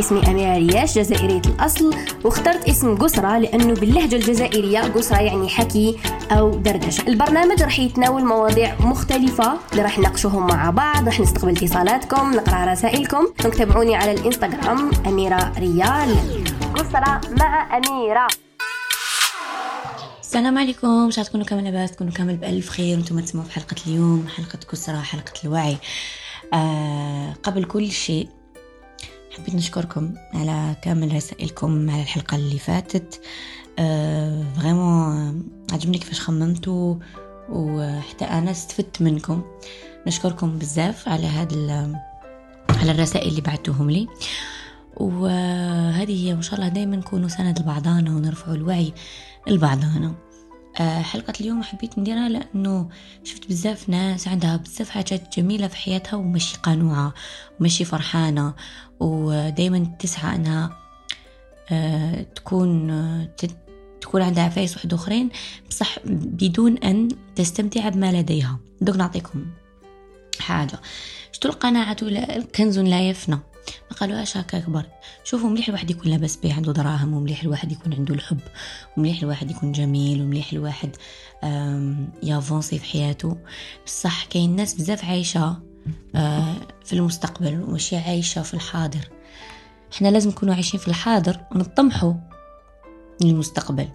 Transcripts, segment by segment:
اسمي أميرة رياش جزائرية الأصل واخترت اسم قسرة لأنه باللهجة الجزائرية قسرة يعني حكي أو دردشة. البرنامج راح يتناول مواضيع مختلفة اللي راح نناقشوهم مع بعض راح نستقبل اتصالاتكم نقرأ رسائلكم. تابعوني على الإنستغرام أميرة ريال. قسرة مع أميرة. السلام عليكم الله تكونوا كامل لاباس تكونوا كامل بألف خير. وأنتم تسمعوا في حلقة اليوم حلقة كسرى حلقة الوعي. آه قبل كل شيء حبيت نشكركم على كامل رسائلكم على الحلقة اللي فاتت. فريمون عجبني كيفاش خممتوا وحتى أنا استفدت منكم. نشكركم بزاف على هذا على الرسائل اللي بعتوهم لي. وهذه هي وإن شاء الله دايما نكونوا سند لبعضانا ونرفعوا الوعي لبعضانا حلقة اليوم حبيت نديرها لأنه شفت بزاف ناس عندها بزاف حاجات جميلة في حياتها ومشي قانوعة ومشي فرحانة ودايما تسعى أنها آه، تكون تكون عندها عفايس واحد أخرين بصح بدون أن تستمتع بما لديها. دوك نعطيكم حاجة. شتو القناعة كنز لا يفنى؟ ما قالوهاش هكاك برك شوفوا مليح الواحد يكون لاباس بيه عنده دراهم ومليح الواحد يكون عنده الحب ومليح الواحد يكون جميل ومليح الواحد يافونسي في حياته. بصح كاين ناس بزاف عايشة آه، في المستقبل وماشي عايشة في الحاضر. إحنا لازم نكونوا عايشين في الحاضر ونطمحوا للمستقبل.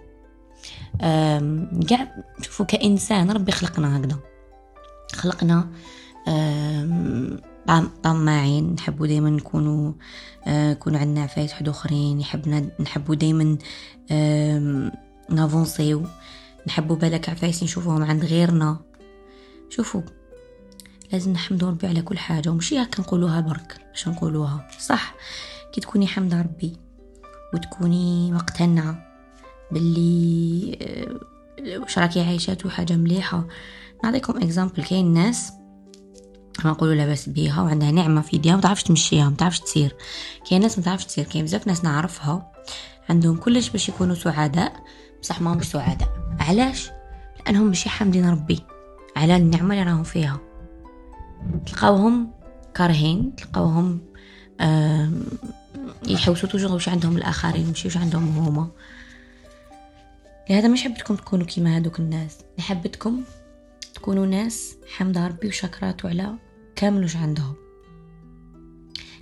كاع شوفوا كإنسان ربي خلقنا هكذا. خلقنا طماعين نحبوا دايما نكونوا آه نكونوا عندنا عفايس حد أخرين يحبنا نحبوا دايما نافونسيو. نحبوا بالك عفايس نشوفوهم عند غيرنا. شوفوا لازم نحمدوا ربي على كل حاجة ومشي هكا نقولوها برك باش نقولوها. صح كي تكوني حمدة ربي وتكوني مقتنعة باللي آه، واش راكي عايشاتو حاجة مليحة. نعطيكم exemple كاين ناس ما نقولوا لاباس بيها وعندها نعمة في يديها ما تعرفش تمشيها ما تعرفش تسير كاين ناس ما تعرفش تسير كاين بزاف ناس نعرفها عندهم كلش باش يكونوا سعداء بصح ما همش سعداء. علاش؟ لأنهم ماشي حامدين ربي على النعمة اللي راهم فيها. تلقاوهم كارهين تلقاوهم يحوسوا توجور واش عندهم الآخرين ماشي واش عندهم هما. لهذا مش حبيتكم تكونوا كيما هادوك الناس. نحبتكم تكونوا ناس حمد ربي وشكراتو على كامل وش عندهم.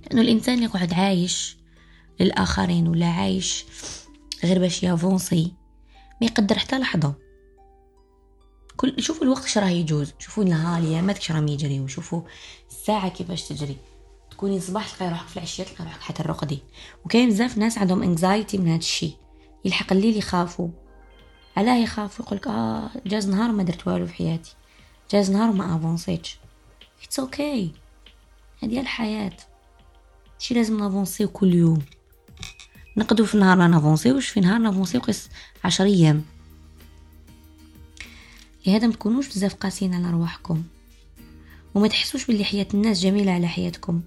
لأنه الإنسان اللي يقعد عايش للآخرين ولا عايش غير باش يافونسي ما يقدر حتى لحظة. كل شوفوا الوقت شراه يجوز. شوفوا النهار الايامات شراهم يجري وشوفوا الساعة كيفاش تجري. تكوني صباح تلقاي روحك في العشية تلقاي روحك حتى الرقدي وكاين بزاف ناس عندهم انكزايتي من هذا الشيء يلحق الليل يخافوا. علاه يخافوا؟ يقولك آه جاز نهار ما درت والو في حياتي. جاز نهار ما أفونسيتش. it's okay هذه الحياة. شي لازم نافونسيو كل يوم. نقدو في نهار ما نافونسيوش في نهار نافونسيو قيس عشر أيام. لهذا ما تكونوش بزاف قاسيين على رواحكم. وما تحسوش باللي حياة الناس جميلة على حياتكم.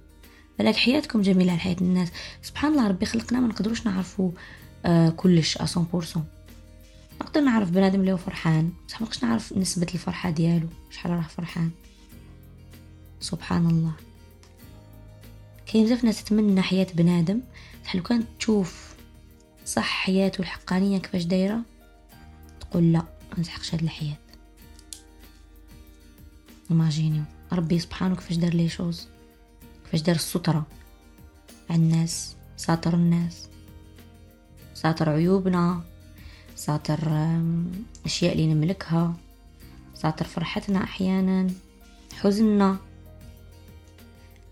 بلاك حياتكم جميلة على حياة الناس. سبحان الله ربي خلقنا ما نقدروش نعرفوا آه كلش 100% نقدر نعرف بنادم اللي هو فرحان بصح ما نعرف نسبة الفرحة ديالو شحال راه فرحان. سبحان الله. كاين بزاف ناس تتمنى حياة بنادم بصح لو كانت تشوف صح حياته الحقانية كيفاش دايرة تقول لا ما نسحقش هاد الحياة. ايماجينيو ربي سبحانه كيفاش دار les choses كيفاش دار السترة على الناس ساتر الناس ساتر عيوبنا ساتر أشياء اللي نملكها ساتر فرحتنا أحيانا حزننا.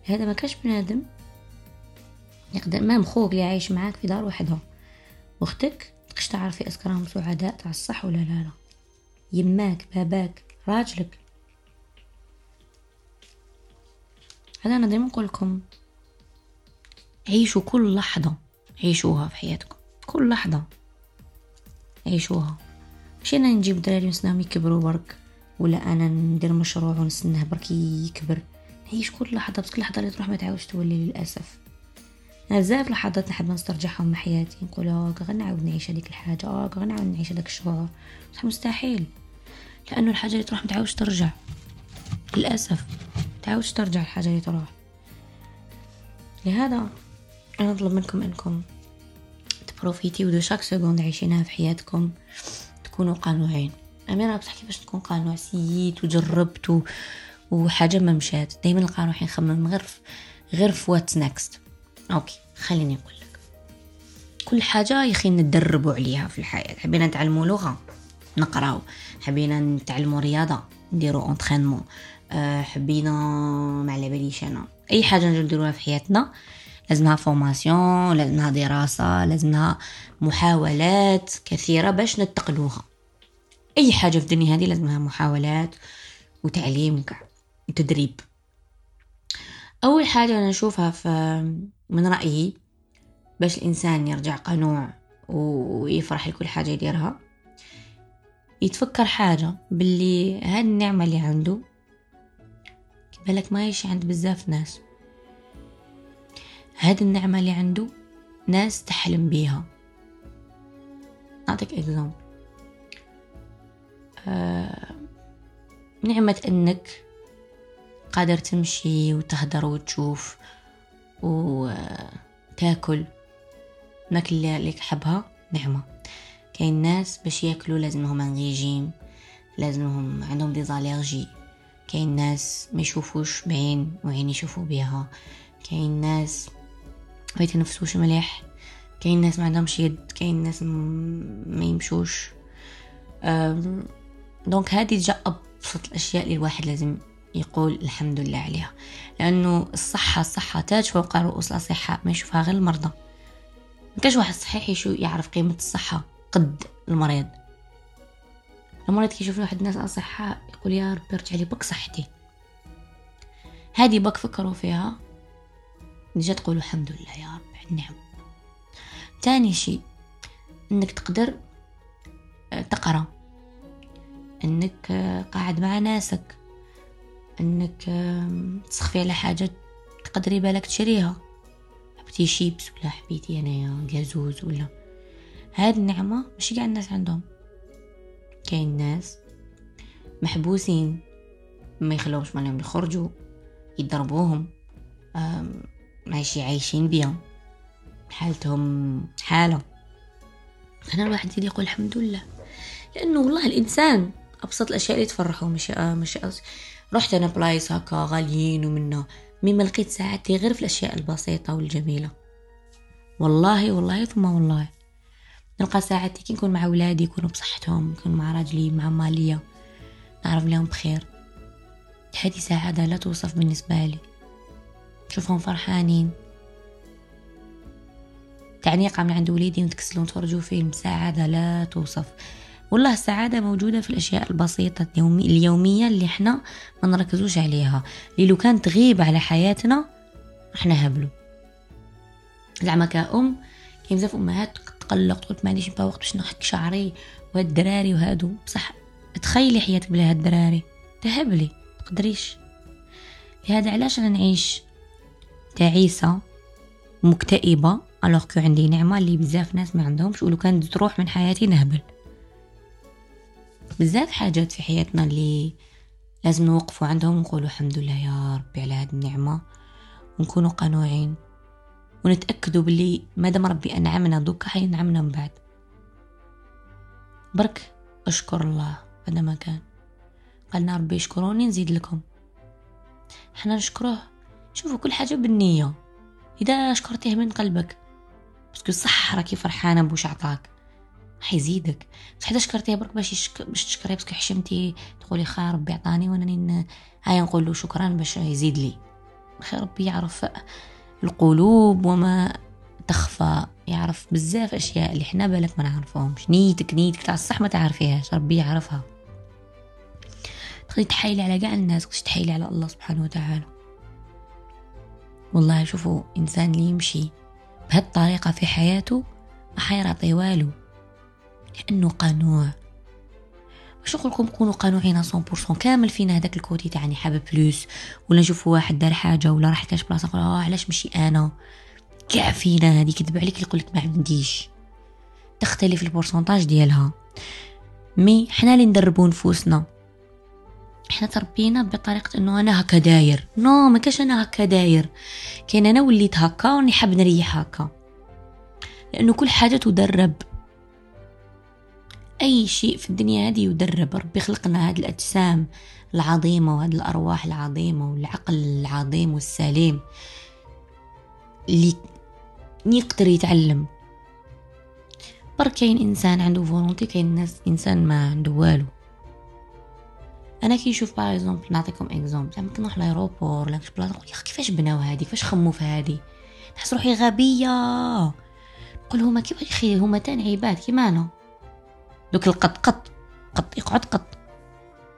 هذا ما كاش بنادم. يقدر ما خوك اللي عايش معاك في دار وحدها واختك تقش تعرفي أسكرهم سعداء تاع الصح ولا لا لا. يماك باباك راجلك. هذا أنا دايما نقول لكم عيشوا كل لحظة عيشوها في حياتكم. كل لحظة عيشوها. مش أنا نجيب دراري ونسناهم يكبروا برك ولا أنا ندير مشروع ونستناه برك يكبر. نعيش كل لحظة بس كل لحظة اللي تروح ما تعاودش تولي للأسف. أنا بزاف لحظات نحب نسترجعهم من حياتي. نقول آه غنعاود نعيش هذيك الحاجة. آه غنعاود نعيش هذاك الشعور. بصح مستحيل. لأنه الحاجة اللي تروح ما تعاودش ترجع. للأسف. تعاودش ترجع الحاجة اللي تروح. لهذا أنا أطلب منكم أنكم تبروفيتي de chaque seconde عايشينها في حياتكم تكونوا قانوعين أميرة بصح كيفاش تكون قانوع سييت وجربت و... وحاجة ما مشات. دايما القانوع يخمم غير في غير في what's next okay خليني أقول لك. كل حاجة يخي ندربوا عليها في الحياة. حبينا نتعلموا لغة نقراو. حبينا نتعلموا رياضة نديرو entraînement أه حبينا ما على باليش أنا. أي حاجة نديروها في حياتنا لازمها formation لازمها دراسة لازمها محاولات كثيرة باش نتقنوها أي حاجة في الدنيا هذه لازمها محاولات وتعليم وكاع وتدريب أول حاجة أنا نشوفها في من رأيي باش الإنسان يرجع قنوع ويفرح لكل حاجة يديرها يتفكر حاجة باللي هاد النعمة اللي عنده بالك ما يشي عند بزاف ناس. هاد النعمة اللي عنده ناس تحلم بيها. أعطيك إكزامبل آه نعمة أنك قادر تمشي وتهدر وتشوف وتاكل. الماكلة اللي تحبها نعمة. كاين ناس باش ياكلوا لازمهم un régime لازمهم عندهم des allergies كاين ناس ما يشوفوش بعين وعين يشوفوا بها كاين ناس ما يتنفسوش مليح. كاين ناس ما عندهمش يد. كاين ناس ما يمشوش. donc هذه جا أبسط الأشياء اللي الواحد لازم يقول الحمد لله عليها. لأنه الصحة الصحة تاج فوق رؤوس الأصحاء ما يشوفها غير المرضى. ما كاش واحد صحيح يشو يعرف قيمة الصحة قد المريض. المريض كيشوف واحد الناس أصحاء يقول يا ربي ارجع لي بك صحتي. هذه بك فكروا فيها. نجي تقولوا الحمد لله يا رب على النعم. تاني شيء إنك تقدر آه، تقرأ. إنك آه، قاعد مع ناسك. انك تسخفي على حاجة تقدري بالك تشريها. حبيتي شيبس ولا حبيتي انايا قازوز ولا. هاد النعمة ماشي قاع الناس عندهم. كاين ناس محبوسين ما يخلوهمش مالهم يخرجوا يضربوهم ماشي عايشين بيهم حالتهم حالة. أنا الواحد يدي يقول الحمد لله. لأنه والله الإنسان أبسط الأشياء اللي تفرحه مش مش رحت أنا بلايص هكا غاليين ومنه مما لقيت ساعتي غير في الأشياء البسيطة والجميلة. والله والله ثم والله. نلقى ساعتي كي نكون مع ولادي يكونوا بصحتهم نكون مع راجلي مع مالية. نعرف لهم بخير. هذه سعادة لا توصف بالنسبة لي. نشوفهم فرحانين. تعنيقة من عند وليدي نتكسلون تفرجوا فيلم. سعادة لا توصف. والله السعادة موجودة في الأشياء البسيطة اليومي اليومية اللي إحنا ما نركزوش عليها. اللي لو كانت تغيب على حياتنا إحنا هبلو زعما كأم كاين بزاف أمهات تقلق تقول ما عنديش وقت باش نحك شعري وهاد الدراري وهادو. بصح تخيلي حياتك بلا هاد الدراري. تهبلي تقدريش. لهذا علاش أنا نعيش تعيسة مكتئبة الوغ كو عندي نعمة اللي بزاف ناس ما عندهمش ولو كانت تروح من حياتي نهبل. بزاف حاجات في حياتنا اللي لازم نوقفوا عندهم ونقولوا الحمد لله يا ربي على هذه النعمة. ونكونوا قنوعين. ونتأكدوا باللي مادام ربي أنعمنا دوكا حينعمنا من بعد. برك أشكر الله هذا ما كان. قالنا ربي يشكروني نزيد لكم. إحنا نشكروه. شوفوا كل حاجة بالنية. إذا شكرتيه من قلبك. بس صح راكي فرحانة بوش عطاك. حيزيدك. حدا شكرتيه برك باش يشك... باش تشكريه بس حشمتي. تقولي خير ربي عطاني وأنا نين هاي نقول له شكرا باش يزيد لي. خير ربي يعرف القلوب وما تخفى. يعرف بزاف أشياء اللي حنا بالك ما نعرفهمش. نيتك نيتك تاع الصح ما تعرفيهاش. ربي يعرفها. تقدري تحايلي على كاع الناس كش تحايلي على الله سبحانه وتعالى. والله شوفوا إنسان اللي يمشي بهالطريقة في حياته ما حيرعطي والو. لأنه قنوع واش نقول لكم كونوا قانوعين 100% كامل فينا هذاك الكوتي تاعني حابب بلوس ولا نشوفوا واحد دار حاجة ولا راح كاش بلاصة نقول آه علاش ماشي أنا؟ كاع فينا هذه كذب عليك اللي يقول لك ما عنديش. تختلف ال pourcentage ديالها. mais حنا اللي ندربوا نفوسنا. إحنا تربينا بطريقة إنه أنا هكا داير. no ما كاش أنا هكا داير. كاين أنا وليت هكا وراني حاب نريح هكا. لأنه كل حاجة تدرب. أي شيء في الدنيا هذه يدرب ربي خلقنا هذه الأجسام العظيمة وهذه الأرواح العظيمة والعقل العظيم والسليم. اللي يقدر يتعلم. برك كاين إنسان عنده volonté كاين ناس إنسان ما عنده والو. أنا كي نشوف par exemple نعطيكم exemple زعما كنروح l'aéroport ولا كش بلاصة؟ يا كيفاش بناو هادي كيفاش خمو في هادي نحس روحي غبية. نقول هما كيف؟ أخي هما تاني عباد كيما أنا دوك القط قط قط يقعد قط.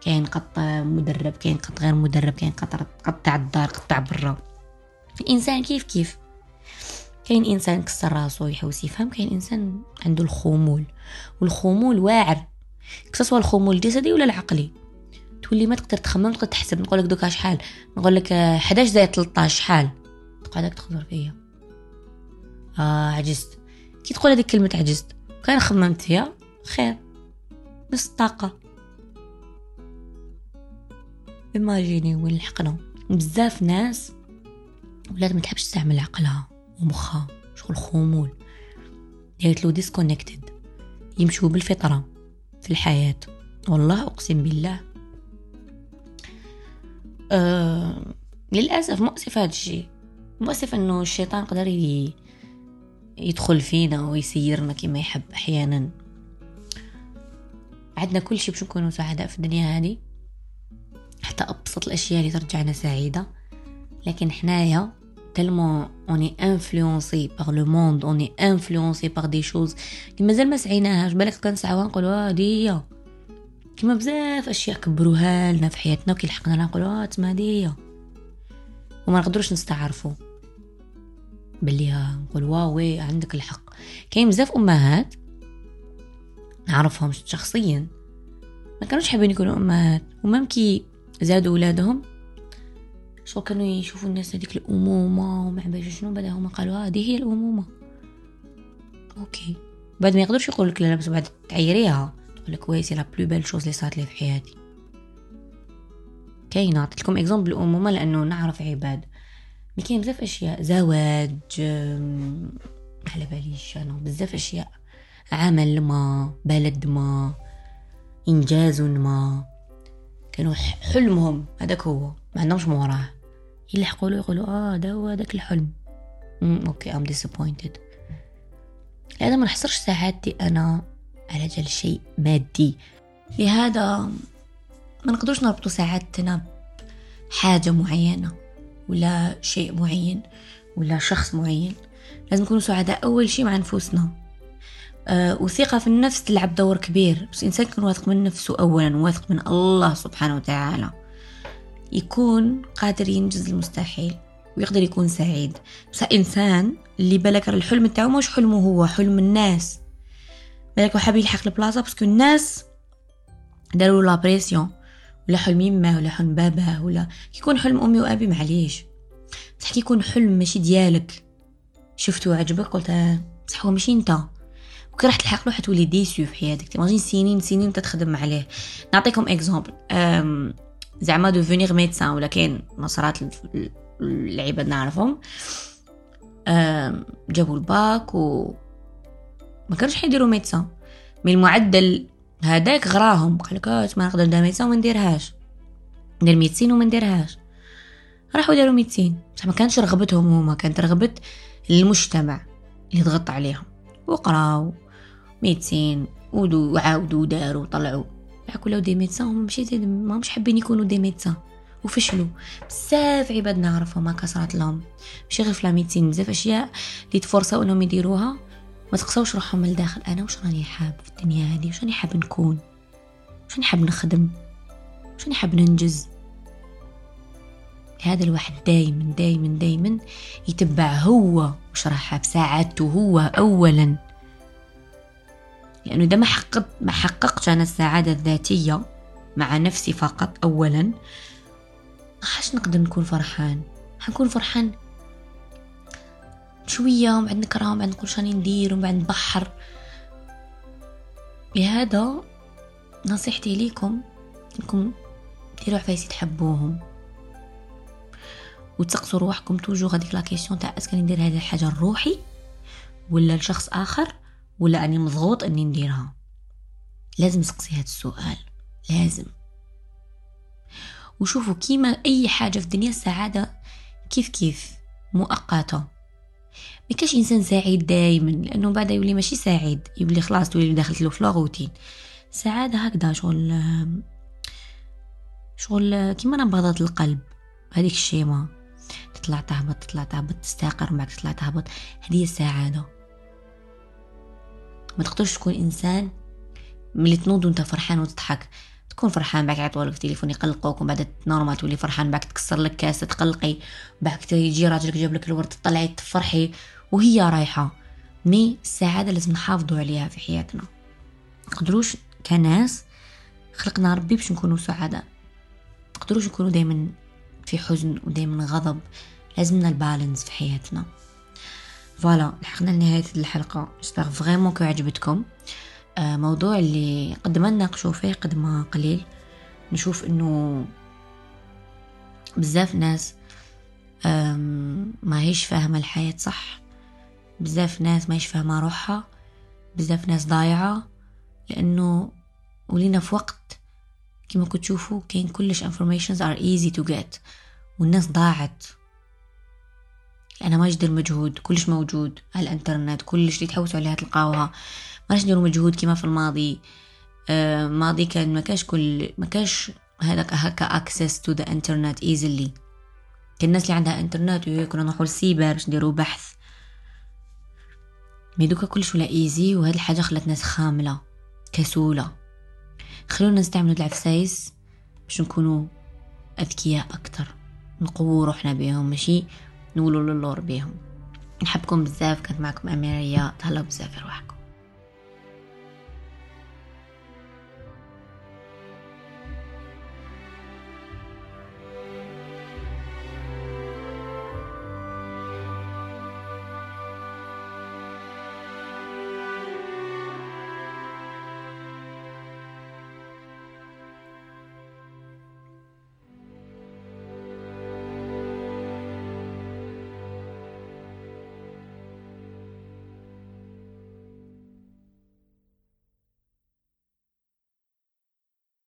كاين قط مدرب كاين قط غير مدرب كاين قط قط تاع الدار قط تاع برا. الإنسان كيف كيف؟ كاين إنسان كسر راسو يحوس يفهم كاين إنسان عنده الخمول. والخمول واعر. كسوا الخمول الجسدي ولا العقلي؟ تولي ما تقدر تخمم تقدر تحسب. نقول لك دوكا شحال؟ نقول لك 11 زائد 13 شحال؟ تقعد تخزر فيا. آه عجزت. كي تقول هذيك كلمة عجزت. كان خممت فيها. خير نص الطاقه imaginez وين لحقنا بزاف ناس ولات ما تحبش تستعمل عقلها ومخها شغل خمول. دايرت disconnected يمشوا بالفطرة في الحياة. والله أقسم بالله. آه للأسف مؤسف هذا الشيء مؤسف إنه الشيطان قدر يدخل فينا ويسيرنا كما يحب أحيانا. عندنا كل شيء باش نكونوا سعداء في الدنيا هذه. حتى أبسط الأشياء اللي ترجعنا سعيدة. لكن حنايا on est influencé par le monde on est influencé par des choses مازال ما سعيناهاش. بالك كنسعوا نقولوا هادي هي كيما بزاف أشياء كبروها لنا في حياتنا وكي لحقنا لها نقولوا آه تما هادي وما نقدروش نستعرفوا. بلي نقول wow oui عندك الحق. كاين بزاف أمهات نعرفهم شخصيا. ما كانوش حابين يكونوا أمهات. و même كي زادوا ولادهم شو كانوا يشوفوا الناس هذيك الأمومة وما عرفش شنو بعد هما قالوا هذه هي الأمومة. OK. بعد ما يقدرش يقول لك لا بس بعد تعيريها. تقول لك oui c'est la plus belle chose اللي صارت لي في حياتي. كاين نعطي لكم exemple الأمومة لأنه نعرف عباد. mais كاين بزاف أشياء. زواج على باليش أنا بزاف أشياء. عمل ما بلد ما إنجاز ما. كانوا حلمهم هذاك هو. ما عندهمش ما وراه. يلحقوا له يقولوا آه ده هو داك الحلم. OK I'm disappointed لهذا ما نحصرش سعادتي أنا على جال شيء مادي. لهذا ما نقدرش نربطوا سعادتنا بحاجة معينة ولا شيء معين ولا شخص معين. لازم نكونوا سعداء أول شيء مع نفوسنا وثقة في النفس تلعب دور كبير. بس الإنسان يكون واثق من نفسه أولا واثق من الله سبحانه وتعالى. يكون قادر ينجز المستحيل ويقدر يكون سعيد. بس إنسان اللي بالك الحلم تاعو مش حلمه هو حلم الناس. بالك وحاب يلحق البلاصة parce que الناس داروا la pression ولا حلم يمه ولا حلم باباه ولا كيكون حلم أمي وأبي معليش. بصح كيكون حلم ماشي ديالك. شفتو عجبك؟ قلت آه، بصح هو ماشي أنت. وكي راح تلحق له حتولي déçu في حياتك. t'imagines سنين سنين تتخدم عليه. نعطيكم exemple زعما devenir médecin ولا كاين نصرات العباد نعرفهم. جابوا الباك و ما كانوش حيديروا médecine من المعدل هذاك غراهم. قالك آه ما نقدر ندير médecine وما نديرهاش. ندير médecine وما نديرهاش. راحوا داروا médecine بصح ما كانش رغبتهم هما كانت رغبة المجتمع اللي ضغط عليهم. وقراو ميدسين ودو وعاودوا وداروا وطلعوا يحكوا لو دي ميدسان هم ماشي ما مش حابين يكونوا دي ميدسان وفشلوا بزاف عباد نعرفهم هكا صارت لهم. ماشي غير في بزاف أشياء اللي تفرصوا إنهم يديروها ما تقصوش روحهم من الداخل. أنا واش راني حاب في الدنيا هذه واش راني حاب نكون؟ واش راني حاب نخدم؟ واش راني حاب ننجز؟ هذا الواحد دايما دايما دايما يتبع هو واش راه حاب ساعدته هو اولا. لأنه إذا ما حققت ما حققت أنا السعادة الذاتية مع نفسي فقط اولا ما حاش نقدر نكون فرحان. حنكون فرحان شوية ومن بعد نكرة ومن بعد نقول شاني ندير ومن بعد نبحر. لهذا نصيحتي ليكم إنكم ديروا عفايس تحبوهم. وتسقسوا روحكم toujours هذيك la question تاع est-ce que ندير هذه الحاجة لروحي ولا لشخص آخر ولا أني مضغوط أني نديرها. لازم نسقسي هذا السؤال لازم. وشوفوا كيما أي حاجة في الدنيا السعادة كيف كيف مؤقتة. ما إنسان سعيد دائما لأنه بعد يولي ماشي سعيد يولي خلاص تولي دخلت له في روتين سعادة هكذا شغل شغل كيما نبضات القلب هذيك الشيمة. تطلع تهبط تطلع تهبط تستقر معك تطلع تهبط هذه السعاده ما تقدرش تكون إنسان ملي تنوض وأنت فرحان وتضحك. تكون فرحان بعد يعطولك في التليفون يقلقوك ومن بعد نورمال تولي فرحان بعد تكسر لك كاسة تقلقي. بعد يجي راجلك جاب لك الورد تطلعي تفرحي. وهي رايحة. mais السعادة لازم نحافظوا عليها في حياتنا. نقدروش كناس خلقنا ربي باش نكونوا سعداء. نقدروش نكونوا دايما في حزن ودايما غضب لازمنا ال balance في حياتنا. voilà لحقنا لنهاية الحلقة. j'espère vraiment que عجبتكم. آه، موضوع اللي قد ما نناقشوا فيه قد ما قليل. نشوف إنه بزاف ناس ما هيش فاهمة الحياة صح. بزاف ناس ما هيش فاهمة روحها. بزاف ناس ضايعة. لأنه ولينا في وقت كما كنت تشوفوا كاين كلش informations are easy to get. والناس ضاعت. لأنها ما يدير مجهود كلش موجود على الإنترنت كلش اللي تحوسوا عليها تلقاوها. ما نديروا مجهود كما في الماضي. آه ماضي كان ما كاش كل ما كاش هذاك هكا access to the internet easily كان الناس اللي عندها انترنت كنا نروحوا للسيبر باش نديروا بحث. mais دوكا كلش ولا easy وهاد الحاجة خلات ناس خاملة كسولة. خلونا نستعملوا العفايس باش نكونوا أذكياء أكتر. نقووا روحنا بيهم ماشي؟ نولوا للور بيهم نحبكم بزاف كانت معكم أميريا. تهلاو بزاف في روحكم